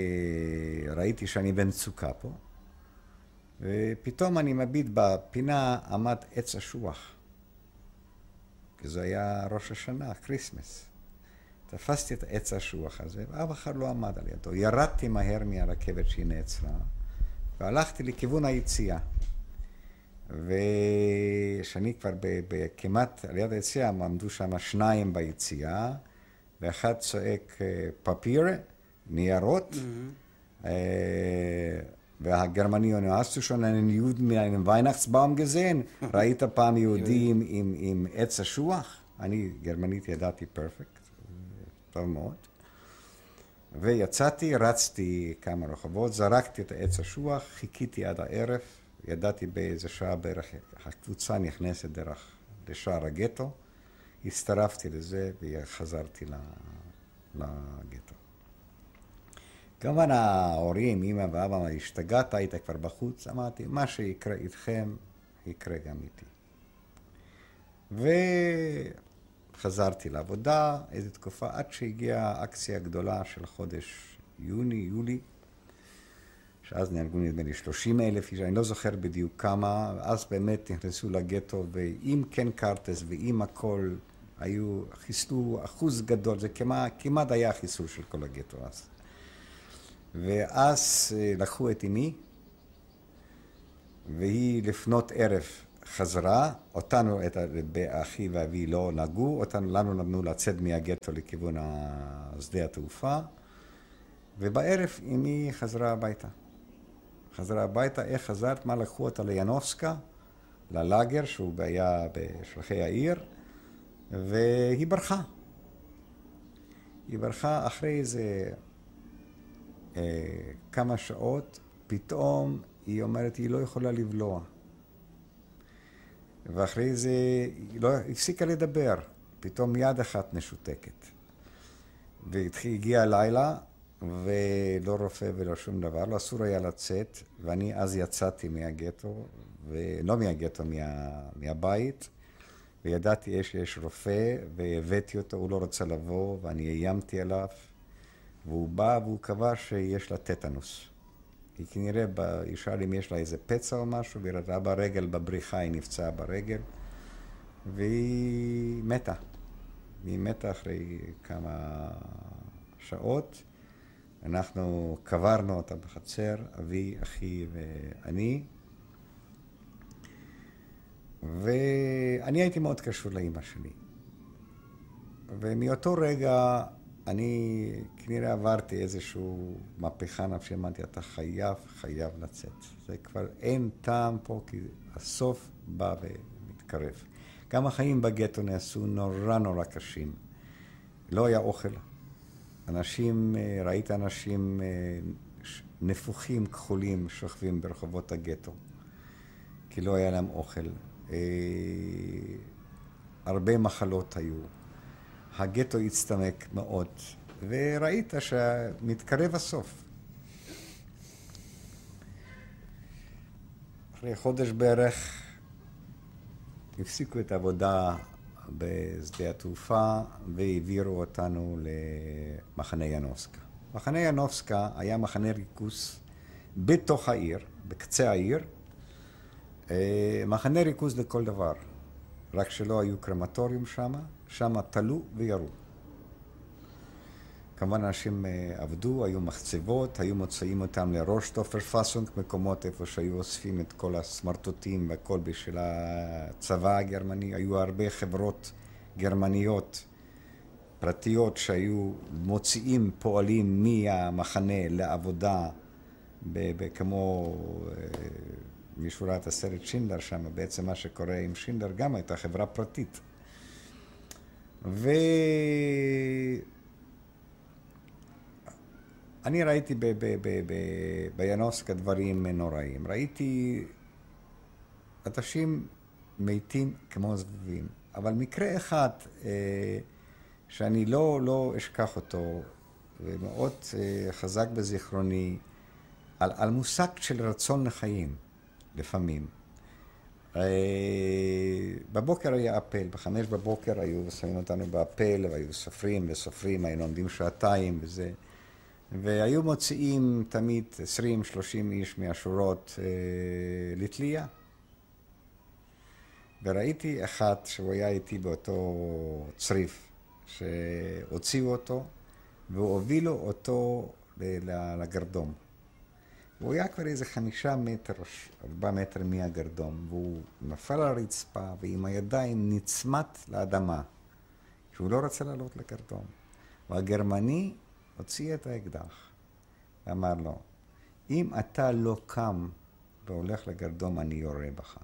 ראיתי שאני במצוקה פה. ופתאום אני מביט בפינה, עמד עץ אשוח. כי זה היה ראש השנה, Christmas. תפסתי את העץ האשוח הזה, ואף אחד לא עמד על ידו. ירדתי מהר מהרכבת כשהיא נעצרה, והלכתי לכיוון היציאה. וכשאני כבר כמעט על יד היציאה, עמדו שם שניים ביציאה, ואחד צועק פפיר, ניירות, mm-hmm. אומר, hast du schon einen Juden mit einem Weihnachtsbaum gesehen? ראית פעם יהודים עם, עם עץ אשוח? אני גרמנית ידעתי פרפקט, טוב מאוד. ויצאתי, רצתי כמה רחובות, זרקתי את העץ אשוח, חיכיתי עד הערב, ידעתי באיזה שעה בערך הקבוצה נכנסת דרך לשער הגטו, הצטרפתי לזה וחזרתי לגטו. כמובן ההורים, אמא ואבא, השתגעת, היית כבר בחוץ, אמרתי, מה שיקרה איתכם, יקרה גם איתי. וחזרתי לעבודה איזו תקופה, עד שהגיעה האקציה הגדולה של חודש יוני, יולי, שאז נהרגו נדמה לי 30 אלף איש, אני לא זוכר בדיוק כמה, אז באמת נכנסו לגטו, ועם קן קרטס ועם הכל, היו, חיסלו אחוז גדול, זה כמעט, כמעט היה חיסול של כל הגטו אז. ואז אה, לקחו את אמי, והיא לפנות ערב חזרה, אותנו, את אחי ואבי לא נגעו, אותנו, לנו נתנו לצאת מהגטו לכיוון שדה התעופה, ובערב אמי חזרה הביתה. חזרה הביתה, איך חזרת? מה לקחו אותה לינובסקה, ללאגר, שהוא היה בשלחי העיר, והיא ברחה. היא ברחה אחרי איזה אה, כמה שעות, פתאום היא אומרת, היא לא יכולה לבלוע. ואחרי זה היא לא הפסיקה לדבר, פתאום יד אחת משותקת. והגיע הלילה, ולא רופא ולא שום דבר, לא אסור היה לצאת, ואני אז יצאתי מהגטו, ולא מהגטו, מה, מהבית, וידעתי שיש יש והבאתי אותו, הוא לא רוצה לבוא, ואני איימתי עליו, והוא בא והוא קבע שיש לה טטנוס. היא כנראה, היא שאלה אם יש לה איזה פצע או משהו, והיא ראתה ברגל, בבריחה היא נפצעה ברגל, והיא מתה. היא מתה אחרי כמה שעות. אנחנו קברנו אותה בחצר, אבי, אחי ואני. ואני הייתי מאוד קשור לאימא שלי. ומאותו רגע אני כנראה עברתי איזושהי מהפכה נפשית, אמרתי, אתה חייב, חייב לצאת. זה כבר אין טעם פה, כי הסוף בא ומתקרב. גם החיים בגטו נעשו נורא נורא קשים. לא היה אוכל. אנשים, אה, ראית אנשים אה, נפוחים, כחולים, שוכבים ברחובות הגטו, כי לא היה להם אוכל. אה, הרבה מחלות היו. הגטו הצטמק מאוד, וראית שמתקרב הסוף. אחרי חודש בערך הפסיקו את העבודה בשדה התעופה והעבירו אותנו למחנה ינובסקה. מחנה ינובסקה היה מחנה ריכוז בתוך העיר, בקצה העיר, אה, מחנה ריכוז לכל דבר, רק שלא היו קרמטוריום שם, שם תלו וירו. כמובן אנשים אה, עבדו, היו מחצבות, היו מוצאים אותם לראש טופר פאסונג, מקומות איפה שהיו אוספים את כל הסמרטוטים והכל בשביל הצבא הגרמני. היו הרבה חברות גרמניות פרטיות שהיו מוציאים פועלים מהמחנה לעבודה, כמו אה, משורת הסרט שינדלר שם, בעצם מה שקורה עם שינדלר גם הייתה חברה פרטית. ו... אני ראיתי בינוסקה דברים נוראים. ראיתי אנשים מתים כמו זבובים. אבל מקרה אחד אה, שאני לא, לא אשכח אותו, ומאוד אה, חזק בזיכרוני, על, על מושג של רצון לחיים, לפעמים. אה, בבוקר היה אפל, בחמש בבוקר היו שמים אותנו באפל, והיו סופרים וסופרים, היינו עומדים שעתיים וזה. והיו מוציאים תמיד 20-30 איש מהשורות אה, לתלייה. וראיתי אחד שהוא היה איתי באותו צריף, שהוציאו אותו והובילו אותו לגרדום. הוא היה כבר איזה חמישה מטר, ארבעה מטר מהגרדום, והוא נפל על הרצפה ועם הידיים נצמט לאדמה, שהוא לא רצה לעלות לגרדום. והגרמני הוציא את האקדח ואמר לו, אם אתה לא קם והולך לגרדום, אני יורה בך.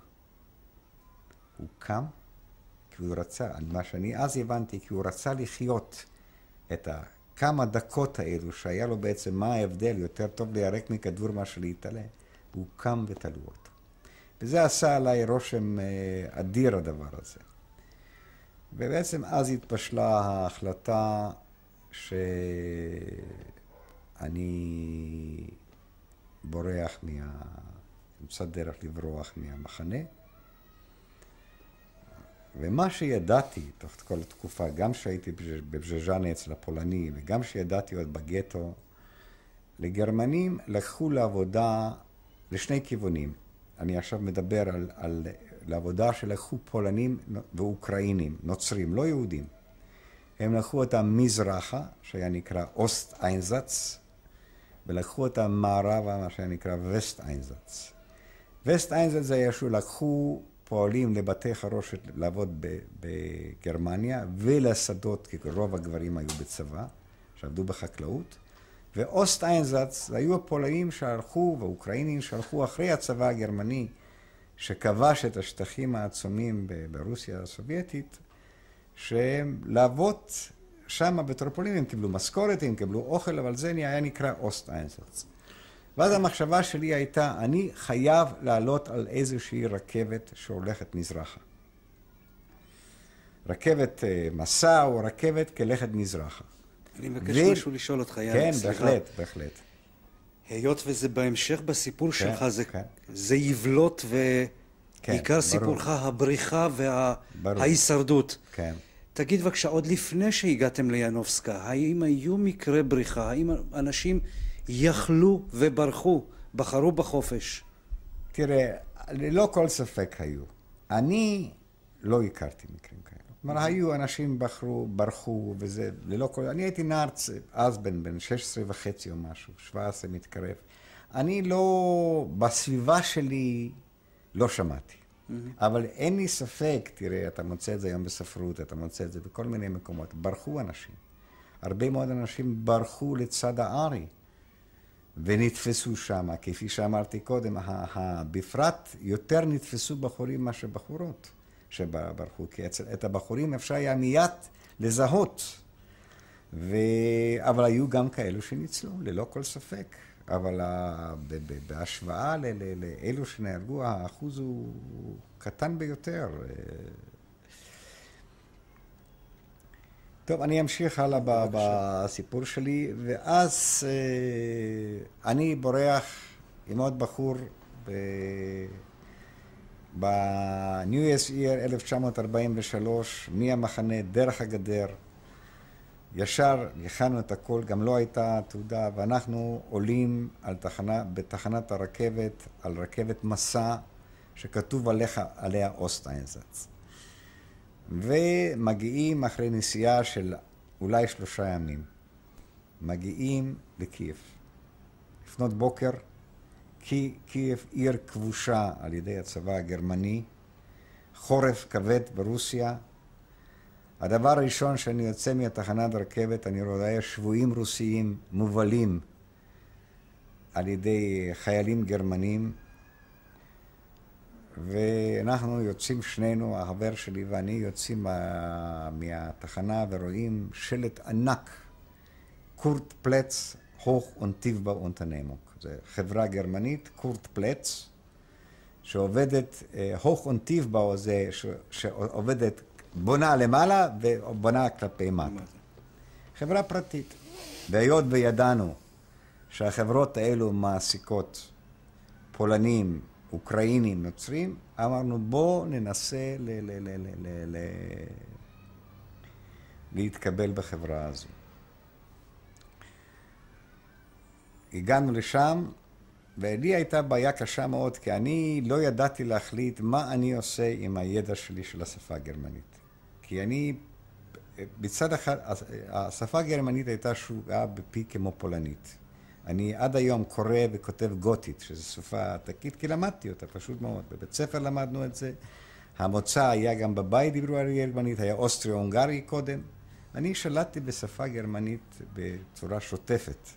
הוא קם כי הוא רצה, מה שאני אז הבנתי, כי הוא רצה לחיות את הכמה דקות האלו, שהיה לו בעצם מה ההבדל, יותר טוב להירק מכדור מאשר להתעלה, והוא קם ותלו אותו. וזה עשה עליי רושם אה, אדיר הדבר הזה. ובעצם אז התבשלה ההחלטה שאני בורח מה... נמצא דרך לברוח מהמחנה. ומה שידעתי תוך כל התקופה, גם כשהייתי בבז'ז'אנה אצל הפולנים, וגם כשידעתי עוד בגטו, לגרמנים לקחו לעבודה לשני כיוונים. אני עכשיו מדבר על, על לעבודה שלקחו פולנים ואוקראינים, נוצרים, לא יהודים. הם לקחו אותם מזרחה, שהיה נקרא אוסט איינזץ, ולקחו אותם מערבה, מה שהיה נקרא וסט איינזץ. וסט איינזץ זה היה שהוא לקחו פועלים לבתי חרושת לעבוד בגרמניה ולשדות, כי רוב הגברים היו בצבא, שעבדו בחקלאות. ואוסט איינזץ היו הפולנים שהלכו, והאוקראינים שהלכו אחרי הצבא הגרמני, שכבש את השטחים העצומים ברוסיה הסובייטית, שהם לעבוד שם בטרופולינים, הם קיבלו משכורת, הם קיבלו אוכל, אבל זה היה נקרא אוסט איינזץ. ואז המחשבה שלי הייתה, אני חייב לעלות על איזושהי רכבת שהולכת מזרחה. רכבת אה, מסע או רכבת כלכת מזרחה. אני מבקש ו... משהו לשאול אותך, יאללה, כן, סליחה. בהחלט, בהחלט. היות וזה בהמשך בסיפור כן, שלך, זה, כן. זה יבלוט ועיקר כן, סיפורך הבריחה וההישרדות. כן. תגיד בבקשה, עוד לפני שהגעתם ליאנובסקה, האם היו מקרי בריחה? האם אנשים יכלו וברחו, בחרו בחופש? תראה, ללא כל ספק היו. אני לא הכרתי מקרים כאלה. כלומר, היו אנשים בחרו, ברחו, וזה ללא כל... אני הייתי נער אז בן, בן 16 וחצי או משהו, 17 מתקרב. אני לא, בסביבה שלי לא שמעתי. Mm-hmm. אבל אין לי ספק, תראה, אתה מוצא את זה היום בספרות, אתה מוצא את זה בכל מיני מקומות. ברחו אנשים. הרבה מאוד אנשים ברחו לצד הארי. ונתפסו שם, כפי שאמרתי קודם, בפרט יותר נתפסו בחורים מאשר בחורות שברחו, כי את הבחורים אפשר היה מיד לזהות. ו... אבל היו גם כאלו שניצלו, ללא כל ספק. אבל בהשוואה לאלו שנהרגו, האחוז הוא קטן ביותר. טוב, אני אמשיך הלאה בסיפור שלי, ואז אה, אני בורח עם עוד בחור ב-New Year's Year 1943, מהמחנה, דרך הגדר. ישר הכנו את הכל, גם לא הייתה תעודה, ואנחנו עולים על תחנה, בתחנת הרכבת, על רכבת מסע, שכתוב עליך, עליה אוסטיינזץ. ומגיעים אחרי נסיעה של אולי שלושה ימים. מגיעים לקייב. לפנות בוקר, כי קייב עיר כבושה על ידי הצבא הגרמני, חורף כבד ברוסיה. הדבר הראשון שאני יוצא מתחנת הרכבת, אני רואה שבויים רוסיים מובלים על ידי חיילים גרמנים ואנחנו יוצאים שנינו, החבר שלי ואני, יוצאים מה, מהתחנה ורואים שלט ענק, קורט פלץ, הוך אונטיבבה אונטנמוק. זו חברה גרמנית, קורט פלץ, שעובדת, הוך אונטיבבה זה שעובדת, בונה למעלה ובונה כלפי מטה. חברה פרטית. והיות וידענו שהחברות האלו מעסיקות פולנים, אוקראינים, נוצרים, אמרנו בואו ננסה ל- ל- ל- ל- ל- ל- להתקבל בחברה הזו. הגענו לשם, ולי הייתה בעיה קשה מאוד, כי אני לא ידעתי להחליט מה אני עושה עם הידע שלי של השפה הגרמנית. כי אני, מצד אחד, השפה הגרמנית הייתה שוגעה בפי כמו פולנית. אני עד היום קורא וכותב גותית, שזו שפה עתקית, כי למדתי אותה פשוט מאוד. בבית ספר למדנו את זה. המוצא היה גם בבית דיברו על גרמנית, היה אוסטריו-הונגרי קודם. אני שלטתי בשפה גרמנית בצורה שוטפת.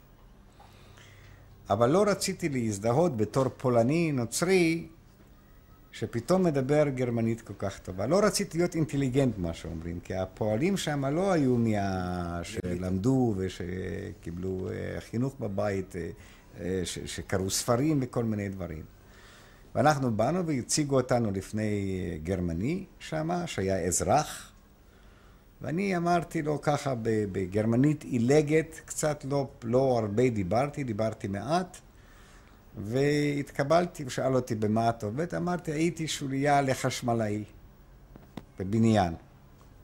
אבל לא רציתי להזדהות בתור פולני נוצרי שפתאום מדבר גרמנית כל כך טובה. לא רציתי להיות אינטליגנט, מה שאומרים, כי הפועלים שם לא היו מה... שלמדו ושקיבלו אה, חינוך בבית, אה, אה, שקראו ספרים וכל מיני דברים. ואנחנו באנו והציגו אותנו לפני גרמני שם, שהיה אזרח, ואני אמרתי לו ככה בגרמנית עילגת, קצת לא, לא הרבה דיברתי, דיברתי מעט, והתקבלתי, הוא שאל אותי במה את עובד, אמרתי, הייתי שוליה לחשמלאי בבניין.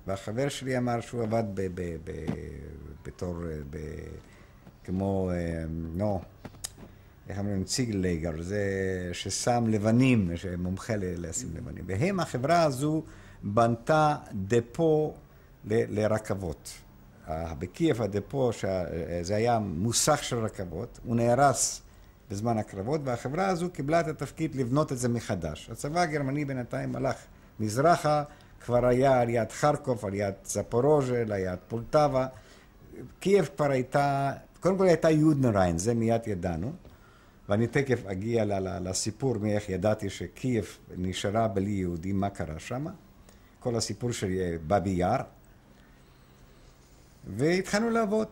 והחבר שלי אמר שהוא עבד ב, ב, ב, בתור, ב, כמו, נו, איך אומרים, ציגלייגר, זה ששם לבנים, שמומחה לשים לבנים. והם, החברה הזו בנתה דפו ל, לרכבות. בקייב הדפו, זה היה מוסך של רכבות, הוא נהרס בזמן הקרבות, והחברה הזו קיבלה את התפקיד לבנות את זה מחדש. הצבא הגרמני בינתיים הלך מזרחה, כבר היה על יד חרקוב, על יד זפורוז'ה, על יד פולטבה. קייב כבר הייתה, קודם כל הייתה יודנריין, זה מיד ידענו. ואני תכף אגיע לסיפור מאיך ידעתי שקייב נשארה בלי יהודים, מה קרה שם. כל הסיפור של בבי יאר. והתחלנו לעבוד.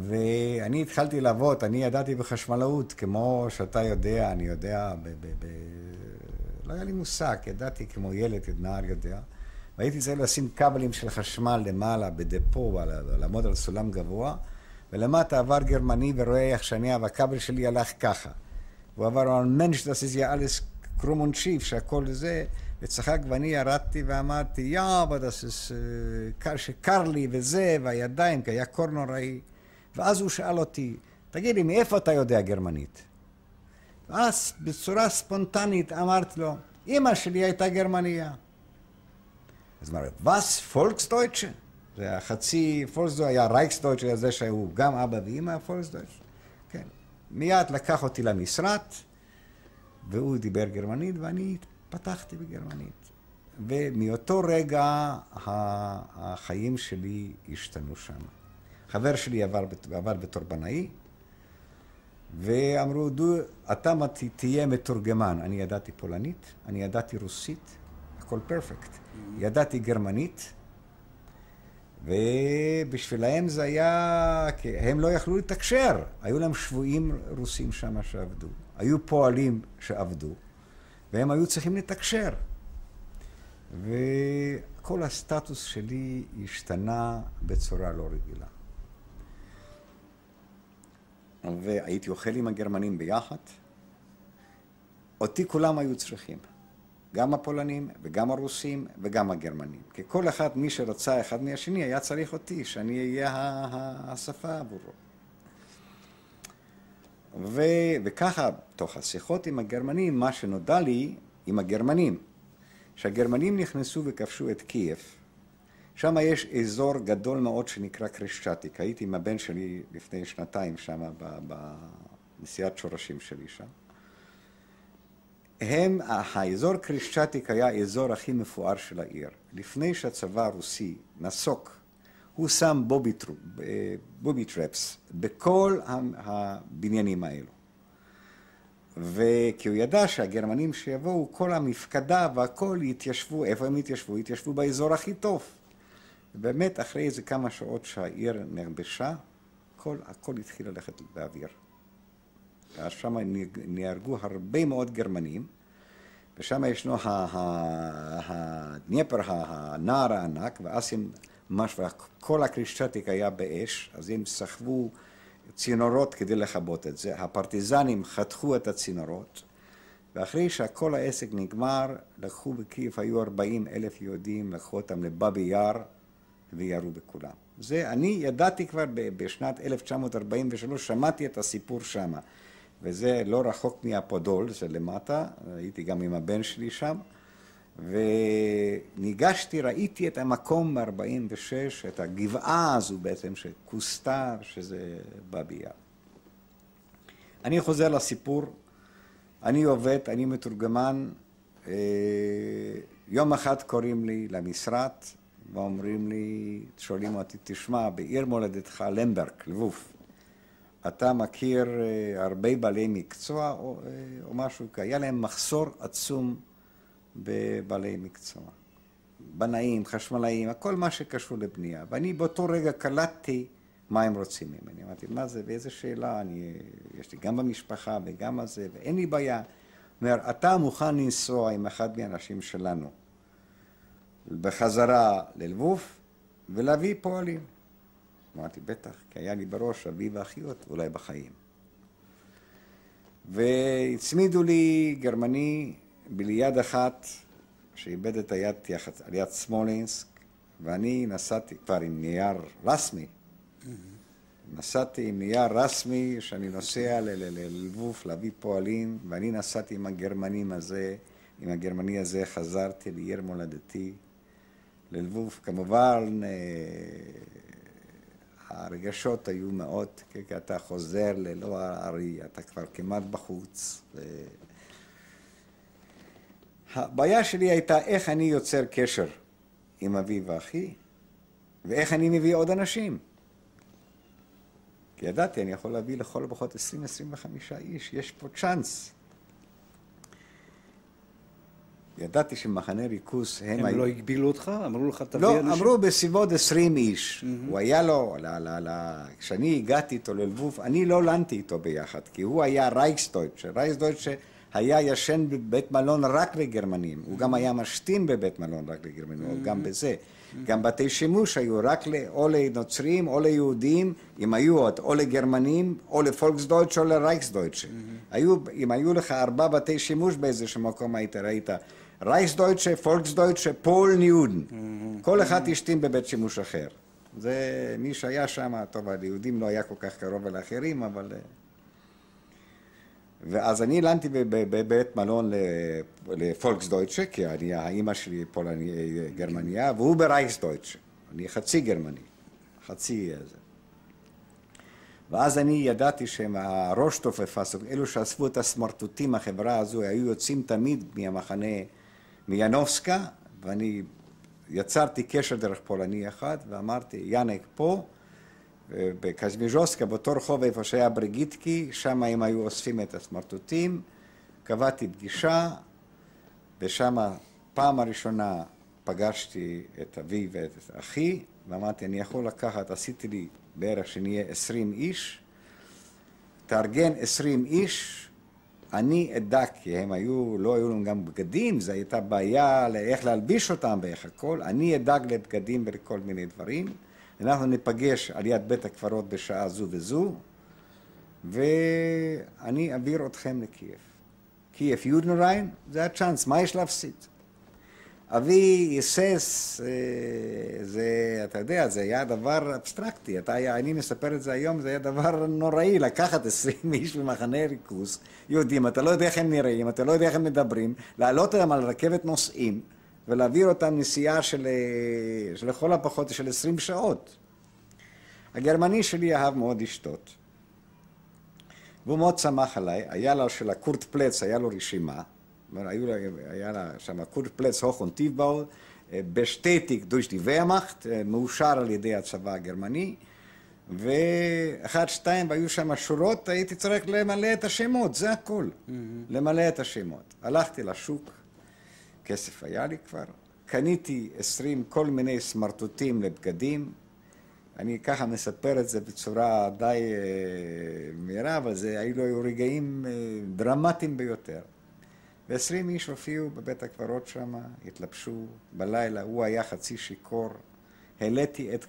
ואני התחלתי לעבוד, אני ידעתי בחשמלאות, כמו שאתה יודע, אני יודע, ב- ב- ב- לא היה לי מושג, ידעתי כמו ילד, נער יודע. והייתי צריך לשים כבלים של חשמל למעלה, בדפו, לעמוד על סולם גבוה, ולמטה עבר גרמני ורואה איך שאני, והכבל שלי הלך ככה. הוא עבר על מנש, ist ja alles krumm und schief, שהכל זה, וצחק, ואני ירדתי ואמרתי, יא, אבל das ist, שקר לי וזה, והידיים, כי היה קור נוראי. ואז הוא שאל אותי, תגיד לי, מאיפה אתה יודע גרמנית? ואז בצורה ספונטנית אמרתי לו, אמא שלי הייתה גרמניה. אז הוא אמר, וואס, פולקסדויטשה? זה החצי, פולקסדויטשה היה רייקסדויטשה, זה שהוא גם אבא ואמא פולקסדויטשה. כן. מיד לקח אותי למשרד, והוא דיבר גרמנית, ואני פתחתי בגרמנית. ומאותו רגע החיים שלי השתנו שם. חבר שלי עבר, עבר בתור בנאי, ואמרו, דו, אתה תהיה מתורגמן. אני ידעתי פולנית, אני ידעתי רוסית, הכל פרפקט. ידעתי גרמנית, ובשבילהם זה היה, הם לא יכלו לתקשר. היו להם שבויים רוסים שם שעבדו. היו פועלים שעבדו, והם היו צריכים לתקשר. וכל הסטטוס שלי השתנה בצורה לא רגילה. והייתי אוכל עם הגרמנים ביחד. אותי כולם היו צריכים, גם הפולנים וגם הרוסים וגם הגרמנים. כי כל אחד, מי שרצה אחד מהשני, היה צריך אותי, שאני אהיה השפה עבורו. ו... וככה, תוך השיחות עם הגרמנים, מה שנודע לי, עם הגרמנים, שהגרמנים נכנסו וכבשו את קייב, שם יש אזור גדול מאוד שנקרא קרשצ'טיק. הייתי עם הבן שלי לפני שנתיים שם, בנסיעת שורשים שלי שם. הם, האזור קרישצ'טיק היה האזור הכי מפואר של העיר. לפני שהצבא הרוסי נסוק, הוא שם בובי, בובי טרפס בכל הבניינים האלו. וכי הוא ידע שהגרמנים שיבואו, כל המפקדה והכל יתיישבו, איפה הם יתיישבו? יתיישבו באזור הכי טוב. ובאמת, אחרי איזה כמה שעות שהעיר נרבשה, הכל, הכל התחיל ללכת באוויר. ואז שם נהרגו הרבה מאוד גרמנים, ושם ישנו הדנייפר, הנהר הענק, ואז הם ממש, כל הקרשצ'טיק היה באש, אז הם סחבו צינורות כדי לכבות את זה. הפרטיזנים חתכו את הצינורות, ואחרי שכל העסק נגמר, לקחו בקייב, היו 40 אלף יהודים, לקחו אותם לבאבי יאר, וירו בכולם. זה, אני ידעתי כבר בשנת 1943, שמעתי את הסיפור שמה, וזה לא רחוק מהפודול, זה למטה, הייתי גם עם הבן שלי שם, וניגשתי, ראיתי את המקום ב-46, את הגבעה הזו בעצם, שכוסתה, שזה יאר. אני חוזר לסיפור, אני עובד, אני מתורגמן, אה, יום אחד קוראים לי למשרד, ואומרים לי, שואלים אותי, תשמע, בעיר מולדתך, למברג, לבוב, אתה מכיר אה, הרבה בעלי מקצוע או, אה, או משהו, כי היה להם מחסור עצום בבעלי מקצוע. בנאים, חשמלאים, הכל מה שקשור לבנייה. ואני באותו רגע קלטתי מה הם רוצים ממני. אמרתי, מה זה ואיזה שאלה, אני, יש לי גם במשפחה וגם על זה, ואין לי בעיה. אומר, אתה מוכן לנסוע עם אחד מהאנשים שלנו בחזרה ללבוב ולהביא פועלים. אמרתי, בטח, כי היה לי בראש אבי ואחיות, אולי בחיים. והצמידו לי גרמני בליד אחת, שאיבד את היד על יד סמולינסק, ואני נסעתי כבר עם נייר רסמי. נסעתי עם נייר רסמי שאני נוסע ללבוב להביא פועלים, ואני נסעתי עם הגרמנים הזה, עם הגרמני הזה חזרתי לעיר מולדתי, ללבוב. כמובן, אה, הרגשות היו מאוד, כי אתה חוזר ללא הארי, אתה כבר כמעט בחוץ. ו... הבעיה שלי הייתה איך אני יוצר קשר עם אבי ואחי, ואיך אני מביא עוד אנשים. כי ידעתי, אני יכול להביא לכל הפחות 20-25 איש, יש פה צ'אנס. ידעתי שמחנה ריכוז הם... הם היו... לא הגבילו אותך? אמרו לך תביא לא, אנשים? לא, אמרו בסביבות 20 איש. Mm-hmm. הוא היה לו, ל, ל, ל, כשאני הגעתי איתו ללבוב, אני לא לנתי איתו ביחד, כי הוא היה רייקסדויטשה. רייקסדויטשה היה ישן בבית מלון רק לגרמנים. Mm-hmm. הוא גם היה משתין בבית מלון רק לגרמנים, mm-hmm. גם בזה. Mm-hmm. גם בתי שימוש היו רק או לנוצרים או ליהודים, אם היו עוד, או לגרמנים, או לפולקסדויטש או לרייקסדויטשה. Mm-hmm. היו, אם היו לך ארבע בתי שימוש באיזשהו מקום היית, ראית. רייסדויטשה, פולקסדויטשה, פול ניודן. כל אחד השתין בבית שימוש אחר. זה מי שהיה שם, טוב, ליהודים לא היה כל כך קרוב אל האחרים, אבל... אה, ואז אני הלנתי בבית מלון לפולקסדויטשה, כי אני, האימא שלי פולניה, גרמניה, והוא ברייסדויטשה. אני חצי גרמני, חצי זה. ואז אני ידעתי שהם הראש תופפס, אלו שאספו את הסמרטוטים, החברה הזו, היו יוצאים תמיד מהמחנה מיאנובסקה, ואני יצרתי קשר דרך פולני אחד, ואמרתי, יאנק פה, בקזמיז'וסקה, באותו רחוב איפה שהיה בריגיטקי, שם הם היו אוספים את הסמרטוטים, קבעתי פגישה, ושם פעם הראשונה פגשתי את אבי ואת אחי, ואמרתי, אני יכול לקחת, עשיתי לי בערך שנהיה עשרים איש, תארגן עשרים איש, אני אדע, כי הם היו, לא היו להם גם בגדים, זו הייתה בעיה לאיך להלביש אותם ואיך הכל, אני אדאג לבגדים ולכל מיני דברים. אנחנו ניפגש על יד בית הקברות בשעה זו וזו, ואני אעביר אתכם לקייב. קייב יודנריין, זה הצ'אנס, מה יש להפסיד? אבי היסס, אה, זה, אתה יודע, זה היה דבר אבסטרקטי. אתה, אני מספר את זה היום, זה היה דבר נוראי, לקחת עשרים איש ממחנה ריכוז, יהודים, אתה לא יודע איך הם נראים, אתה לא יודע איך הם מדברים, להעלות אותם על רכבת נוסעים, ולהעביר אותם נסיעה של, אה, של לכל הפחות של עשרים שעות. הגרמני שלי אהב מאוד לשתות. והוא מאוד שמח עליי, היה לו של הקורט פלץ, היה לו רשימה, היה לה שם קורט פלץ הוכון טיבאו, בשטטיק דוש די wehrmacht, מאושר על ידי הצבא הגרמני, ואחת, שתיים, והיו שם שורות, הייתי צריך למלא את השמות, זה הכל, mm-hmm. למלא את השמות. הלכתי לשוק, כסף היה לי כבר, קניתי עשרים כל מיני סמרטוטים לבגדים, אני ככה מספר את זה בצורה די אה, מהירה, אבל זה היו רגעים אה, דרמטיים ביותר. ועשרים איש הופיעו בבית הקברות שם, התלבשו בלילה, הוא היה חצי שיכור. העליתי את